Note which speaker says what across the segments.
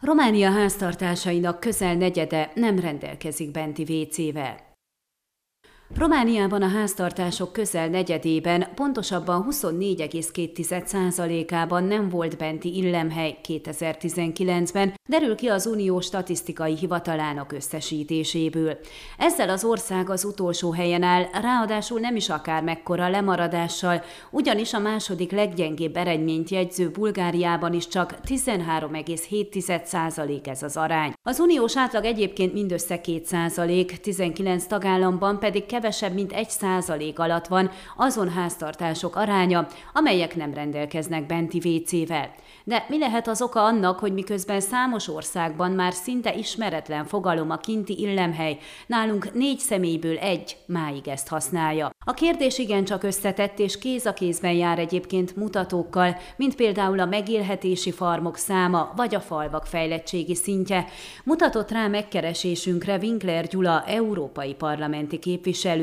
Speaker 1: Románia háztartásainak közel negyede nem rendelkezik benti vécével. Romániában a háztartások közel negyedében, pontosabban 24,2%-ában nem volt benti illemhely 2019-ben, derül ki az Unió statisztikai hivatalának összesítéséből. Ezzel az ország az utolsó helyen áll, ráadásul nem is akár mekkora lemaradással, ugyanis a második leggyengébb eredményt jegyző Bulgáriában is csak 13,7% ez az arány. Az uniós átlag egyébként mindössze 2%, 19 tagállamban pedig kevesebb, mint 1% alatt van azon háztartások aránya, amelyek nem rendelkeznek benti WC-vel. De mi lehet az oka annak, hogy miközben számos országban már szinte ismeretlen fogalom a kinti illemhely, nálunk négy személyből egy máig ezt használja. A kérdés igencsak összetett és kéz a kézben jár egyébként mutatókkal, mint például a megélhetési farmok száma vagy a falvak fejlettségi szintje. Mutatott rá megkeresésünkre Winkler Gyula, európai parlamenti képviselő.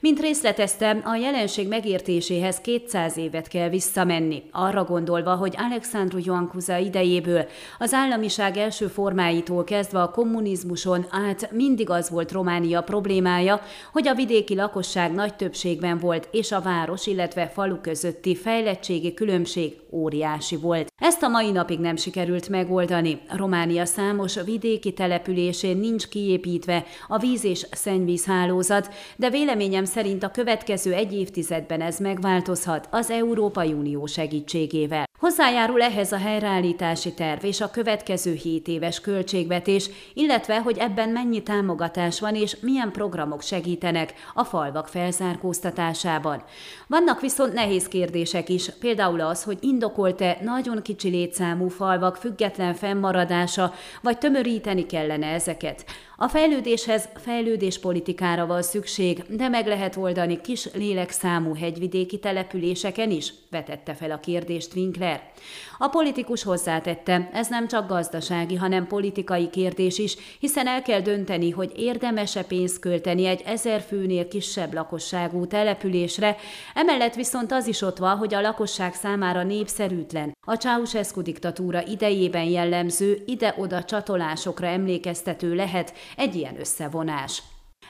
Speaker 1: Mint részletezte, a jelenség megértéséhez 200 évet kell visszamenni, arra gondolva, hogy Alexandru Joankuza idejéből az államiság első formáitól kezdve a kommunizmuson át mindig az volt Románia problémája, hogy a vidéki lakosság nagy többségben volt, és a város, illetve falu közötti fejlettségi különbség óriási volt. Ezt a mai napig nem sikerült megoldani. Románia számos vidéki településén nincs kiépítve a víz- és szennyvízhálózat, de véleményem szerint a következő egy évtizedben ez megváltozhat az Európai Unió segítségével. Hozzájárul ehhez a helyreállítási terv és a következő 7 éves költségvetés, illetve hogy ebben mennyi támogatás van és milyen programok segítenek a falvak felzárkóztatásában. Vannak viszont nehéz kérdések is, például az, hogy indokolt-e nagyon kicsi létszámú falvak független fennmaradása, vagy tömöríteni kellene ezeket. A fejlődéshez fejlődéspolitikára van szükség, de meg lehet oldani kis lélekszámú hegyvidéki településeken is, vetette fel a kérdést Winkler. A politikus hozzátette, ez nem csak gazdasági, hanem politikai kérdés is, hiszen el kell dönteni, hogy érdemese pénzt költeni egy ezer főnél kisebb lakosságú településre, emellett viszont az is ott van, hogy a lakosság számára népszerűtlen. A Ceausescu diktatúra idejében jellemző ide-oda csatolásokra emlékeztető lehet, egy ilyen összevonás.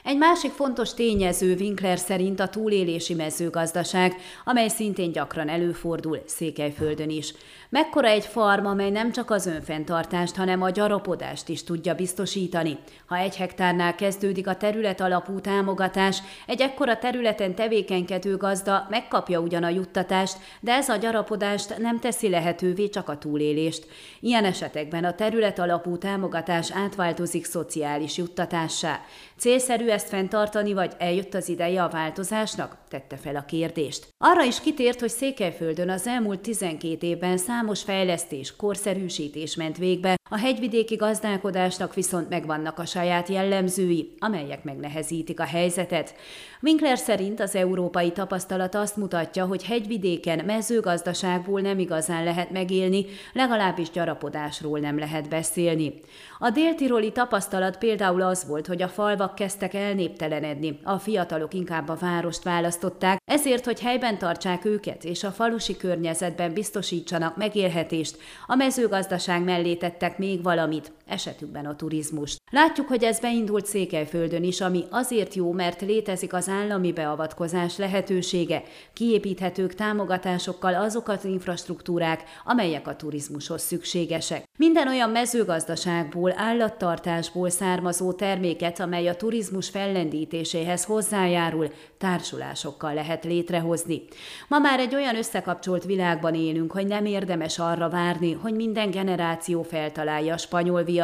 Speaker 1: Egy másik fontos tényező Winkler szerint a túlélési mezőgazdaság, amely szintén gyakran előfordul Székelyföldön is. Mekkora egy farm, amely nem csak az önfenntartást, hanem a gyarapodást is tudja biztosítani. Ha egy hektárnál kezdődik a terület alapú támogatás, egy ekkora területen tevékenykedő gazda megkapja ugyan a juttatást, de ez a gyarapodást nem teszi lehetővé csak a túlélést. Ilyen esetekben a terület alapú támogatás átváltozik szociális juttatássá. Célszerű ezt fenntartani, vagy eljött az ideje a változásnak? Tette fel a kérdést. Arra is kitért, hogy Székelyföldön az elmúlt 12 évben számos fejlesztés, korszerűsítés ment végbe, a hegyvidéki gazdálkodásnak viszont megvannak a saját jellemzői, amelyek megnehezítik a helyzetet. Winkler szerint az európai tapasztalat azt mutatja, hogy hegyvidéken mezőgazdaságból nem igazán lehet megélni, legalábbis gyarapodásról nem lehet beszélni. A déltiroli tapasztalat például az volt, hogy a falvak kezdtek elnéptelenedni, a fiatalok inkább a várost választották, ezért, hogy helyben tartsák őket és a falusi környezetben biztosítsanak megélhetést, a mezőgazdaság mellé tettek még valamit, esetükben a turizmust. Látjuk, hogy ez beindult Székelyföldön is, ami azért jó, mert létezik az állami beavatkozás lehetősége, kiépíthetők támogatásokkal azok az infrastruktúrák, amelyek a turizmushoz szükségesek. Minden olyan mezőgazdaságból, állattartásból származó terméket, amely a turizmus fellendítéséhez hozzájárul, társulásokkal lehet létrehozni. Ma már egy olyan összekapcsolt világban élünk, hogy nem érdemes arra várni, hogy minden generáció feltalálja a spanyol viaszt.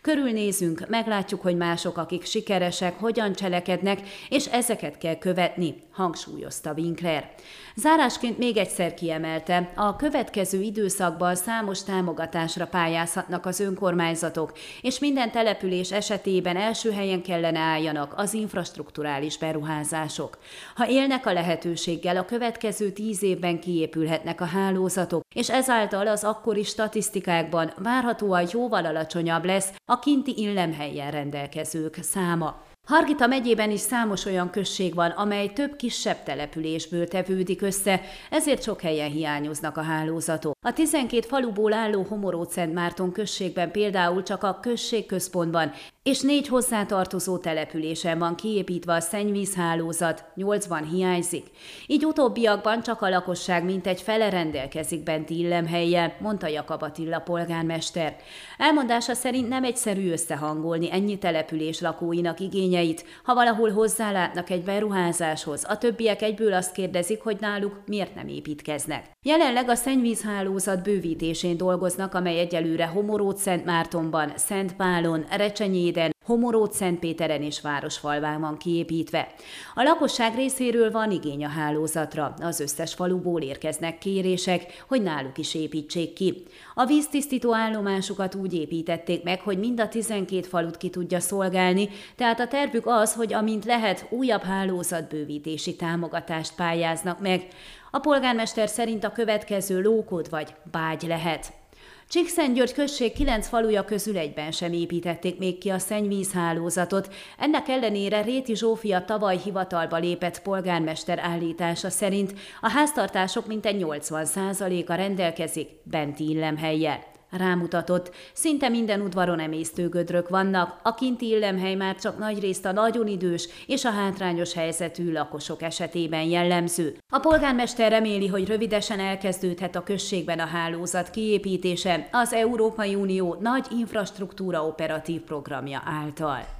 Speaker 1: Körülnézünk, meglátjuk, hogy mások, akik sikeresek, hogyan cselekednek, és ezeket kell követni, hangsúlyozta Winkler. Zárásként még egyszer kiemelte, a következő időszakban számos támogatásra pályázhatnak az önkormányzatok, és minden település esetében első helyen kellene álljanak az infrastruktúrális beruházások. Ha élnek a lehetőséggel, a következő tíz évben kiépülhetnek a hálózatok, és ezáltal az akkori statisztikákban várhatóan jóval alacsonyabb lesz a kinti illemhelyen rendelkezők száma. Hargita megyében is számos olyan község van, amely több kisebb településből tevődik össze, ezért sok helyen hiányoznak a hálózatok. A 12 faluból álló Homoród Márton községben például csak a községközpontban és négy hozzátartozó településen van kiépítve a szennyvízhálózat, nyolcban hiányzik. Így utóbbiakban csak a lakosság mintegy fele rendelkezik benti illemhelyen, mondta Jakab Attila polgármester. Elmondása szerint nem egyszerű összehangolni ennyi település lakóinak igényeit, ha valahol hozzálátnak egy beruházáshoz, a többiek egyből azt kérdezik, hogy náluk miért nem építkeznek. Jelenleg a szennyvízhálózat bővítésén dolgoznak, amely egyelőre Homoród Szentmártonban, Szentpálon, Recsenyéden, Homoród Szentpéteren és Városfalván van kiépítve. A lakosság részéről van igény a hálózatra, az összes faluból érkeznek kérések, hogy náluk is építsék ki. A víztisztító állomásukat úgy építették meg, hogy mind a 12 falut ki tudja szolgálni, tehát a tervük az, hogy amint lehet, újabb hálózatbővítési támogatást pályáznak meg. A polgármester szerint a következő lókod vagy bágy lehet. Csíkszentgyörgy község kilenc faluja közül egyben sem építették még ki a szennyvízhálózatot. Ennek ellenére Réti Zsófia tavaly hivatalba lépett polgármester állítása szerint a háztartások mintegy 80%-a rendelkezik benti illemhelyjel. Rámutatott, szinte minden udvaron emésztőgödrök vannak, a kinti illemhely már csak nagyrészt a nagyon idős és a hátrányos helyzetű lakosok esetében jellemző. A polgármester reméli, hogy rövidesen elkezdődhet a községben a hálózat kiépítése az Európai Unió nagy infrastruktúra operatív programja által.